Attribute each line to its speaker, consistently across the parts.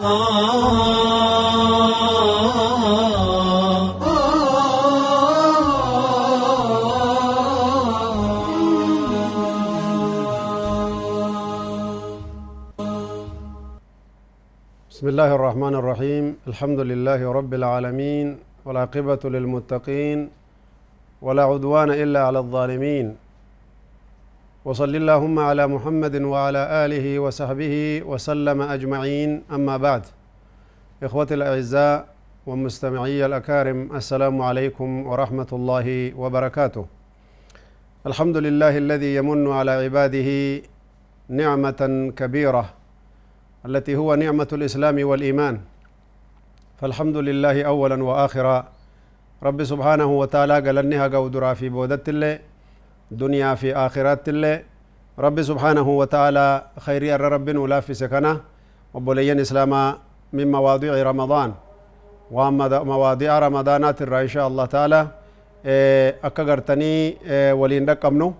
Speaker 1: بسم الله الرحمن الرحيم. الحمد لله رب العالمين والعاقبة للمتقين ولا عدوان إلا على الظالمين. وصل اللهم على محمد وعلى آله وصحبه وسلم أجمعين. أما بعد إخوتي الأعزاء ومستمعي الأكارم السلام عليكم ورحمة الله وبركاته. الحمد لله الذي يمن على عباده نعمة كبيرة التي هو نعمة الإسلام والإيمان. فالحمد لله أولا وآخرا. رب سبحانه وتعالى قال أنها قودرا في بودت الله دنيا في آخرات الله رب سبحانه وتعالى خير أر رب ولا في سكنة. وبلين إسلام من مواضيع رمضان. ومواضيع رمضانات الرا إن شاء الله تعالى akka gartanii waliin dhaqqabnu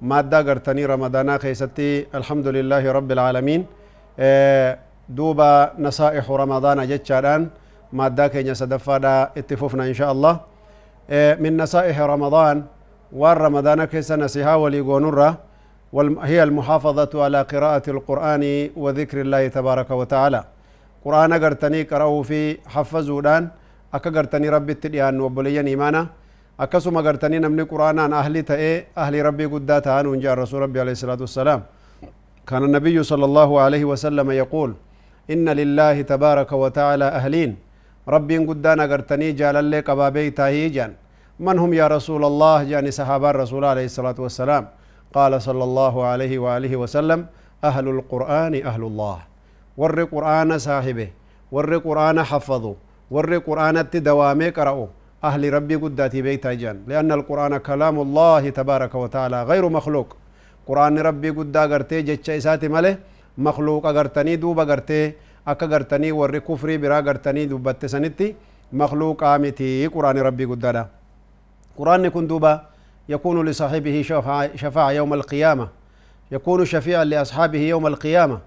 Speaker 1: maaddaa gartanii ramadaanaa keessatti alhamdu lillaahi rabbi العالمين. دوبا نصائح رمضان جتشاران مادة كينيا صدفادا اتفوفنا إن شاء الله. من نصائح رمضان والرمضان كيسا نسيها وليقونرة هي المحافظة على قراءة القرآن وذكر الله تبارك وتعالى. قرآن قرتني قرأوا في حفظوا دان أكا قرتني ربي التديان وبليا إيمانا أكسما قرتني نمني قرآن أهلي تأي أهلي ربي قداتها ونجا الرسول ربي عليه الصلاة والسلام. كان النبي صلى الله عليه وسلم يقول إن لله تبارك وتعالى أهلين ربي قدانا قرتني جال اللي قبابي تاهيجان من هم يا رسول الله؟ جاني صحابة الرسول عليه الصلاة والسلام. قال صلى الله عليه وآله وسلم أهل القرآن أهل الله. ور قرآن صاحبه ور قرآن حفظوا ور قرآن التدوامي قرأوا أهل ربي قداتي بيتا جان لأن القرآن كلام الله تبارك وتعالى غير مخلوق. quraanni rabbii guddaa gartee jecha isaati male makluuqa gartanii duuba gartee akka gartanii warri kufrii biraa gartanii dubbatte sanitti makluuqaa miti quraanni rabbii guddaadha quraanni kun duuba يكون لصاحبه شفاعة يوم القيامة يكون شفيعا لأصحابه يوم القيامة.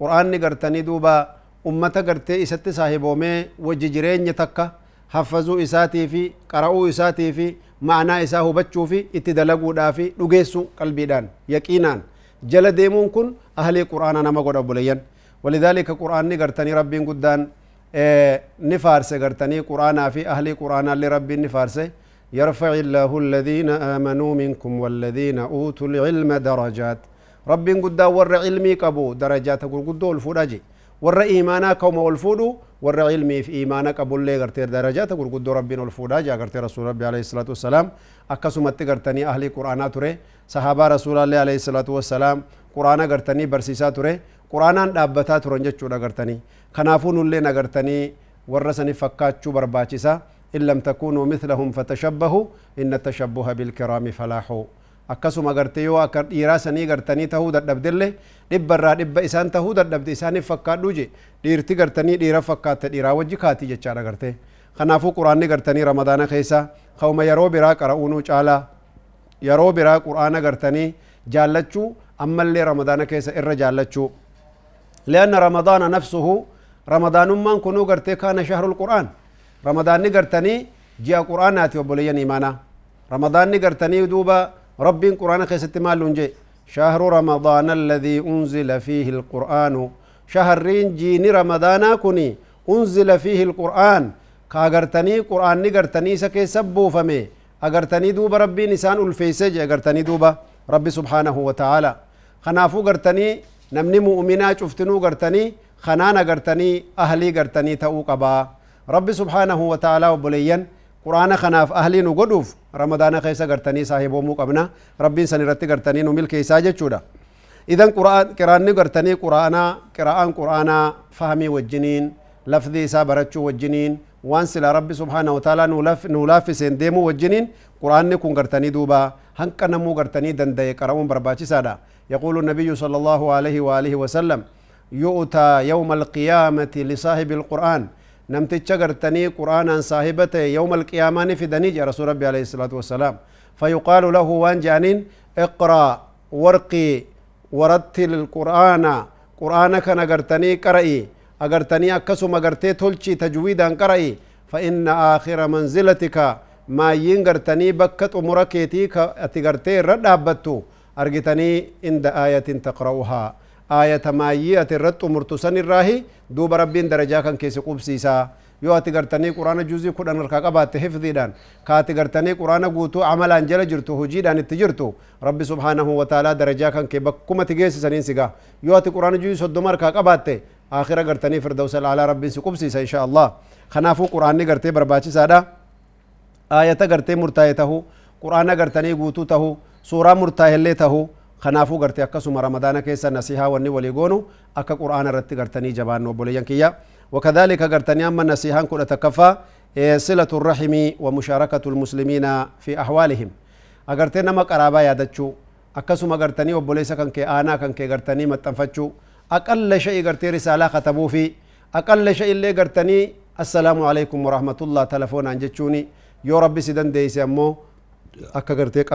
Speaker 1: قرآن قرتني دوبا أمة قرتي إسات صاحبومي وججرين يتكا حفظوا إساتي في قرأوا إساتي في معنى إساه بچو في اتدلقوا دافي نقيسوا قلبي دان يقينان. جل ديمون كن أهل قرآن نما قد أبوليان ولذلك قرآن نقرتني ربي قدان آه نفارس قرتني قرآن في أهل قرآن اللي ربي نفارس يرفع الله الذين آمنوا منكم والذين أوتوا العلم درجات. ربي قدان ور علمي قبو درجات قل قدو الفراجي ور إيمانا كوم والفودو ور علمي في إيمانا قبول لي غرتي درجات قل قدو ربنا الفودا جا غرتي رسول ربي عليه الصلاة والسلام أكسمت غرتني أهل قرآن تري صحابة رسول الله عليه الصلاة والسلام قرآن غرتني برسيسا تري قرآن دابتا ترون جتشو غرتني كنافون اللي نغرتني ورسني فكاتشو برباچسا إن لم تكونوا مثلهم فتشبهوا إن التشبه بالكرام فلاح. أكسو ما قرتيو أكر إيراساني قرتاني تهود الدبدلة دب را دب إسان تهود الدبد إسان فكاد لوجي ديرتي قرتاني ديرا فكات ديرا وجي كاتي جتشارا قرتي. خنافو قراني قرتاني رمضان خيسا. خوما يرو برا قرؤونو چالا. يرو برا قرآن قرتاني جالتشو. أما اللي رمضان خيسا إر جالتشو. لأن رمضان نفسه رمضان من كنو قرتي كان شهر القرآن. القرآن رمضان غرتني جاء قرآنات وبليان إيمانا رمضان غرتني دوبا رب قرآن خيست مال لنجي شهر رمضان الذي أنزل فيه القرآن. شهرين جيني رمضان كني أنزل فيه القرآن. كاغرتني قرآن نغرتني سكي سبو فمي. أغرتني دوبا ربي نسان الفيسج أغرتني دوبا ربي سبحانه وتعالى. خنافو غرتني نمني مؤمنا شفتنو غرتني خنانا غرتني أهلي غرتني تأو قبا ربي سبحانه وتعالى وبليين قرآن خناف أهلي نقدوف رمضان خيسا قرتني صاحب ومو قبنا ربي سنرتي قرتني نميل كيسا جتشودا إذن قرآن قرآن قرتني قرآن قرآن قرآن فهمي والجنين لفظي سابرتشو والجنين وان سلا ربي سبحانه وتعالى نولف نولاف سنديمو والجنين قرآن كون قرتني دوبا هنك نمو قرتني دندي قرآن برباتي سادا يقول النبي صلى الله عليه وآله وسلم يؤتى يوم القيامة لصاحب القرآن نمتج قرتني قرآنا صاحبته يوم القيامة في دنيج رسول ربي عليه الصلاة والسلام. فيقال له وان جانين اقرأ ورقي ورتل القرآن. قرآنك نقرتني قرئي أغرتني أكسم أغرتي تلشي تجويدا قرأي. فإن آخر منزلتك ما ينغرتني بكت أمركيتي كأتغرتي رد أبتو. أرغتني عند آية تقرأها. آية ما يأتي رد أمرتسن الراهي دوب ربين درجا كان كيس قبسيسا yoo ati gartanii quraana juuzii kudhan harkaa qabaatte hifdiidhaan ka ati gartanii quraana guutuu amalaan jala jirtu hojiidhaan itti jirtu rabbi subhaanahu wa taalaa darajaa kan kee bakkuma ti geessisaniin sigaa yoo ati quraana juuzii soddoma harkaa qabaatte firdawsa alaalaa rabbiin si qubsiisa insha allah kanaafuu quraanni gartee barbaachisaadha aayata gartee murtaa'e tahu quraana gartanii guutuu tahu suuraa murtaa'ellee tahu kanaafuu gartee akkasuma ramadaana keessa nasihaa wanni walii goonu akka quraana irratti gartanii jabaannu obboleeyyan kiyya وكذلك قرتني أما نسيهان كل تكفى صلة الرحم ومشاركة المسلمين في أحوالهم. أقرتني نما قرابا يادتشو أكسما قرتني وبوليسا كان كي آنا كان كي قرتني متنفتشو. أقل شيء قرتي رسالة كتبوا في أقل شيء اللي قرتني السلام عليكم ورحمة الله تلفون عن جتشوني يو ربي سيدن ديسي أمو أكا قرتي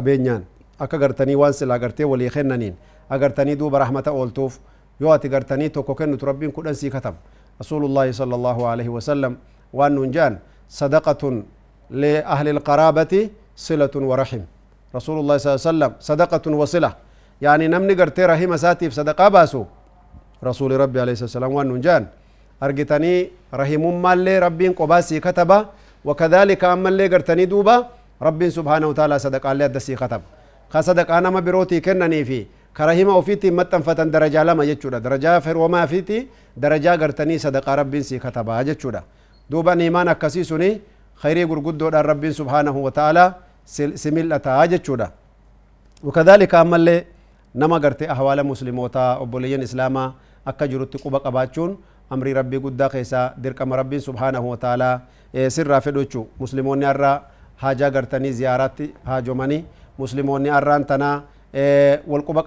Speaker 1: قبينيان أكا قرتني وانسلا قرتي ولي خننين أقرتني دوب رحمة أولتوف. يو أتي قرتني توكو كنو تربين كدن سي كتب رسول الله صلى الله عليه وسلم وأن نجان. صدقة لأهل القرابة صلة ورحم. رسول الله صلى الله عليه وسلم صدقة وصلة. يعني نمني قرتي رحم ساتي صدقة باسو. رسول ربي عليه الصلاة والسلام وأن نجان. أرجتني رحم مالي ربي قباسي كتبا وكذلك أما اللي قرتني دوبا. ربي سبحانه وتعالى صدق الله خصدق أنا ما بروتي كنني في كرهما وفيتي متنفتن درجة لما يجودا درجة فر وما فيتي درجة قرتني صدق ربي سي كتبا جتشودا دوبا نيمان أكسي سني خيري قرقدو رب سبحانه وتعالى سملتا جتشودا وكذلك أما اللي نما قرتي أحوال مسلموتا أبوليين إسلاما أكا جرت قبا قباتشون أمري ربي قد خيسا دركم ربي سبحانه وتعالى سر فدوچو مسلمون يرى حاجة قرتني زيارات هاجمني مسلمون يرى تنا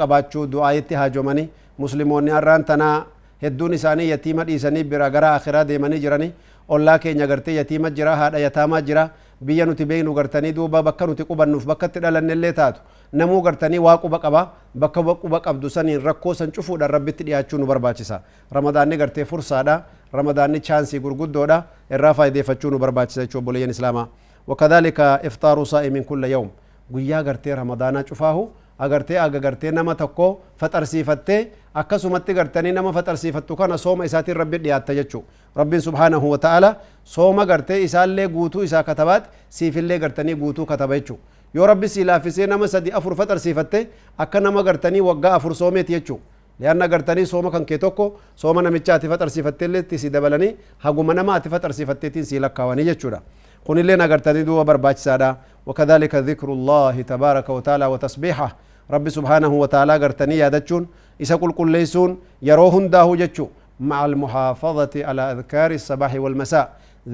Speaker 1: qabaachuu du'aayitti haajomanii musliimoonni har'aan tanaa hedduun isaanii yatiima dhiisanii bira gara akhiraa deemanii jirani ollaa keenya gartee yatiima jira haadha yataamaa jira biyya nuti beeknu gartanii duuba bakka nuti qubannuuf bakka itti dhalannellee taatu namuu gartanii waa quba qaba bakka quba qabdu saniin rakkoo san cufuudhaan rabbitti dhiyaachuu nu barbaachisa ramadaanni gartee fursaadha ramadaanni chaansii gurguddoodha irraa faayideeffachuu nu barbaachisa jechuu obboleeyyan islaamaa وكذلك إفطار صائم كل يوم guyyaa gartee ramadaanaa cufaahu agartee aga gartee nama tokko faxarsiifattee akkasumatti gartanii nama faxarsiifattu kana sooma isaatiin rabbi dhiyaatta jechuu rabbiin subhaanahu wa ta'ala sooma gartee isaallee guutuu isaa katabaat siifillee gartanii guutuu kataba jechuu yoo rabbi sii laaffisee nama sadi afur faxarsiifatte akka nama gartanii waggaa afur soomeeti jechuu لأن قرتني سوما كان كيتوكو سوما نمتشا تفتر سيفتي تسي دبلني هقوم نما تفتر سيفتي تنسي لك واني جتشورا قل لنا قرتني دوا برباج سادا وكذلك ذكر الله تبارك وتعالى وتسبيحه. رب سبحانه وتعالى قرتني يادتشون إسا قل قل ليسون يروهن داهو جتشو مع المحافظة على أذكار الصباح والمساء.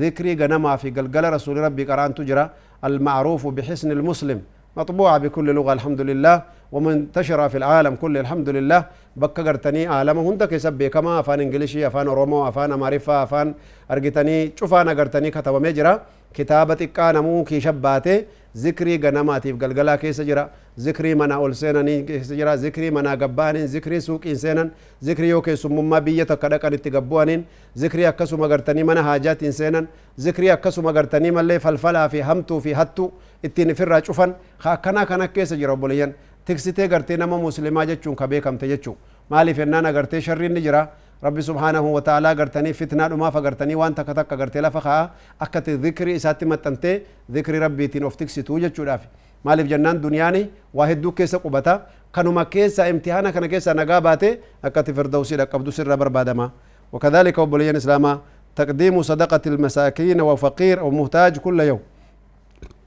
Speaker 1: ذكري قنما في قلقل رسول ربي قرآن تجرى. المعروف بحسن المسلم. مطبوعة بكل لغة الحمد لله. ومنتشرة في العالم كله الحمد لله. بكا قرتني عالم هندك يسبي كما أفان إنجليشي أفان رومو أفان معرفة أفان أرجتني شوفانا قرتني كتب مجرى. كتابة كان مو كي شباتي ذكري غنماتيف قلقلا كيس جرا ذكري منا أول سيناني كيس جرا ذكري منا قبانين ذكري سوق إنسانا ذكري يوكي سمما بية كدك أن تقبوانين ذكري أكسو مغرتني منا حاجات إنسانا ذكري أكسو مغرتني ملي فلفلا في همتو في هتو ittiin ifirraa cufan akkanaa kana keessa jira obboleeyyan. Tiksitee gartee nama muslimaa jechuun ka beekamte jechuu. Maaliif ennaan agartee sharriin ni jira? Subhaanahu wa ta'aalaa gartanii fitnaa dhumaaf agartanii waan takka takka gartee lafa kaa akka zikrii isaatti maxxantee zikrii rabbiitiin of tiksituu jechuudhaaf maaliif jennaan duniyaani waa hedduu keessa qubata kanuma keessa imtihaana kana keessa nagaa baate akkati firdawsii dhaqqabdu sirra barbaadama وكذلك وبليان إسلاما تقديم صدقة المساكين وفقير أو محتاج كل يوم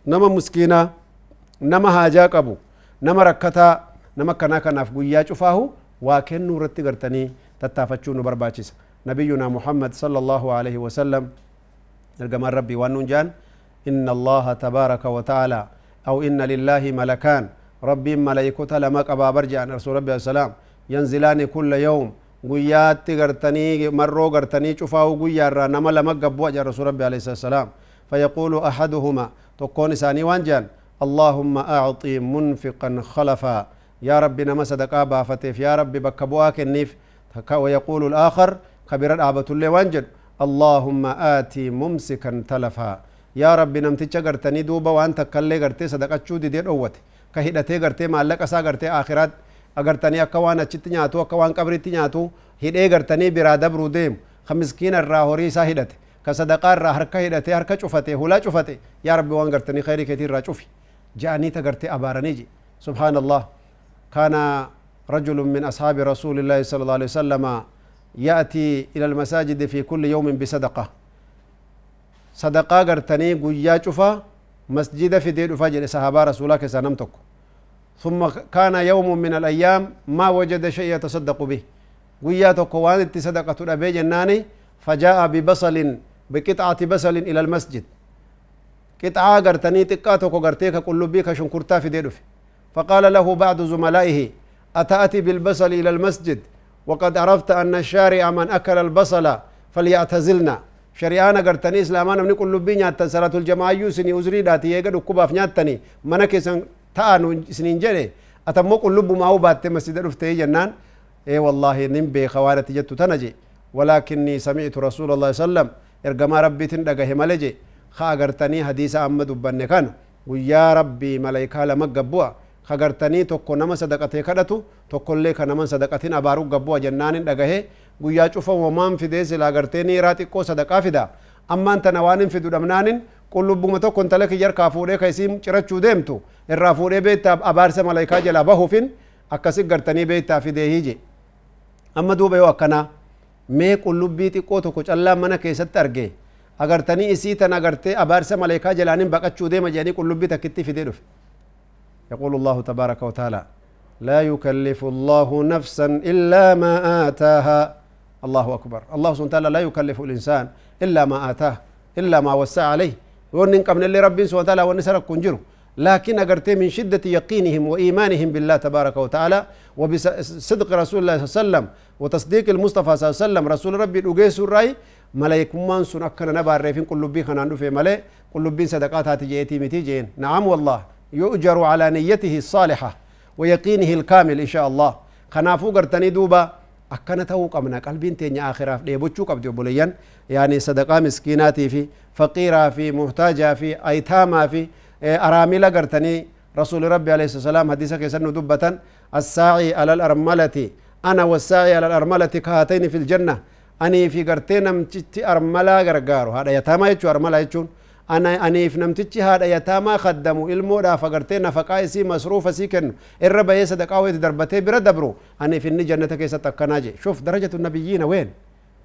Speaker 1: muskiinaa nama haajaa qabu nama rakkataa nama kanaa kanaaf guyyaa cufaahu waa kennuu irratti gartanii تتافتشون برباتشيس نبينا محمد صلى الله عليه وسلم نرجم ربي وانون إن الله تبارك وتعالى أو إن لله ملكان ربي ملائكته لما أبا برجع عن رسول ربي السلام ينزلان كل يوم قيادتي قرتني مرو قرتني شفاه قيارا نما لما قبوا جاء رسول ربي عليه السلام. فيقول أحدهما تقون ساني وانجان اللهم أعطي منفقا خلفا. يا ربي نما صدق أبا فتيف يا ربي بكبواك النيف ويقول الآخر كبير الآبة اللي وانجد اللهم آتي ممسكا تلفا يا ربي نمتج غرتني دوبا وانت كلي غرتي صدقة شودي دي دوت كهدتي غرتي مالك أسا غرتي آخرات agartanii akka waan achitti nyaatu akka waan qabritti nyaatu hidhee gartanii biraa dabruu deemu ka miskiina irraa horii isaa hidhate ka sadaqaa irraa harka hidhate harka cufate hulaa cufate yaa rabbi waan gartanii khayrii keetii irraa cufi ja'anii ta gartee abaaranii je subhaan allah kaana رجل من أصحاب رسول الله صلى الله عليه وسلم يأتي إلى المساجد في كل يوم بصدقة. صدقة قرتني قويا شفا مسجد في دير فجر صحابة رسولك سنمتك. ثم كان يوم من الأيام ما وجد شيء يتصدق به. قويا تقوان صدقة الأبي جناني فجاء ببصل بقطعة بصل إلى المسجد. قطعة قرتني تقاتك قرتيك كل بيك شنكرتا في دير فقال له بعض زملائه أتأتي بالبصل إلى المسجد وقد عرفت أن الشارع من أكل البصل فليعتزلنا. إسلامان من كل بي نياتا صلاة الجماعة يوسني أزري داتي يقد وكباف نياتني. منك تأنو سنين جري. أتمو قلوب ما هو بات مسجد رفتي جنان. إيه والله نمبي خوانة جدت تنجي. ولكني سمعت رسول الله صلى الله عليه وسلم إرقما ربي تندقه ملجي خا قرتني حديث أمد بني كان ويا ربي ملايكا لما قبوا. خغرتني تو كنما صدقته كدتو تو كل لك نما صدقتين ابارو غبو جنان دغه غيا چوفو ومان في ديز لا غرتني راتي كو صدقه فدا اما انت نوان في دمنان قلوب بومتو كنت لك ير كافو لك يسيم چرچو ديمتو الرافو دي بيت ابار سما لايكا جلا بهو فين اكاسي غرتني بيت في ديجي اما دو بيو كنا مي قلوب بيت كو تو كو چلا من كيسد ترگه اگر تني اسی تن اگرتے ابار سما لايكا جلا نين بقچو ديم جاني قلوب بيت كتي في ديرو يقول الله تبارك وتعالى لا يكلف الله نفسا إلا ما آتاها. الله أكبر. الله سبحانه وتعالى لا يكلف الإنسان إلا ما آتاه إلا ما وسع عليه. ونن قبل اللي ربي سبحانه وتعالى ونسرق كنجره. لكن أقرتي من شدة يقينهم وإيمانهم بالله تبارك وتعالى وبصدق رسول الله صلى الله عليه وسلم وتصديق المصطفى صلى الله عليه وسلم رسول ربي الأجيس الرأي ملايكمان سن أكنا نبار في قلوبي خنان في ملي قلوبي صدقات هاتي جيتي متي جين نعم والله. يؤجر على نيته الصالحة ويقينه الكامل إن شاء الله. خنافو قرتني دوبا. أكنا تو قمنا قلبين تيني آخرة. ليبوچو قبدي بوليان؟ يعني صدقاء مسكيناتي في فقيرة في محتاجة في أيتاما في. أراملة قرتني. رسول ربي عليه الصلاة والسلام حديثة كيسن دبة الساعي على الأرملة. أنا والساعي على الأرملة كهاتين في الجنة. أني في قرتين أرملة غرغارو هذا يتاما يتشو أرملة يتشون. Aniif namtichi haadha yataamaa kaddamu ilmoodhaaf agartee nafaqaa isii masruufa sii kennu irra bahee sadaqaa wayiti darbatee bira dabru aniif inni jannata keessatti akkanaa je shuf darajatu nabiyyiina ween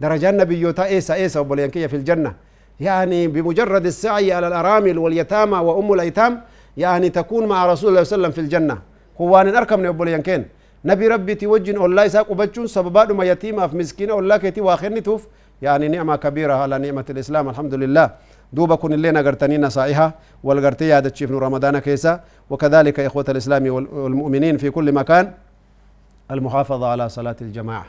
Speaker 1: درجات نبيوتا إيسا إيسا وبليان كي في الجنة. يعني بمجرد السعي على الأرامل واليتامى وأم الأيتام يعني تكون مع رسول الله صلى الله عليه وسلم في الجنة. كوان أركم نبوليان كين نبي ربي توجن الله يساق وبجون سببات ما يتيمة في مسكينة الله كيتي واخرني توف. يعني نعمة كبيرة على نعمة الإسلام الحمد لله. دوبا كن اللي نغرتني نصائحة والغرتي هذا تشيف رمضان كيسا. وكذلك إخوة الإسلام والمؤمنين في كل مكان المحافظة على صلاة الجماعة.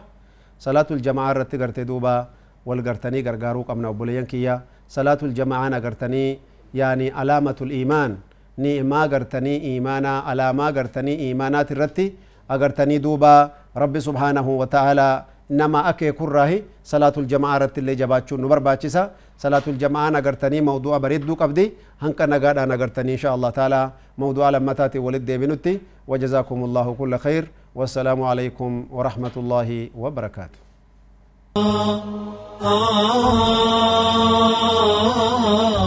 Speaker 1: صلاة الجماعة رتي غرتي دوبا والغرتني غرغارو قمنا بوليان كيا. صلاة الجماعة نغرتني يعني علامة الإيمان. ني ما غرتني إيمانا على ما غرتني إيمانات الرتي أغرتني دوبا رب سبحانه وتعالى nama akee kurraahi salaatul jamaa irratti illee jabaachuun nu barbaachisa salaatul jamaan agartanii mawdu'a bareedduu qabdi hanqa nagaadhaan agartanii insha allah taala mawdu'a lammataatiin walit deebinutti وجزاكم الله كل خير والسلام عليكم ورحمة الله وبركاته آه آه آه آه آه آه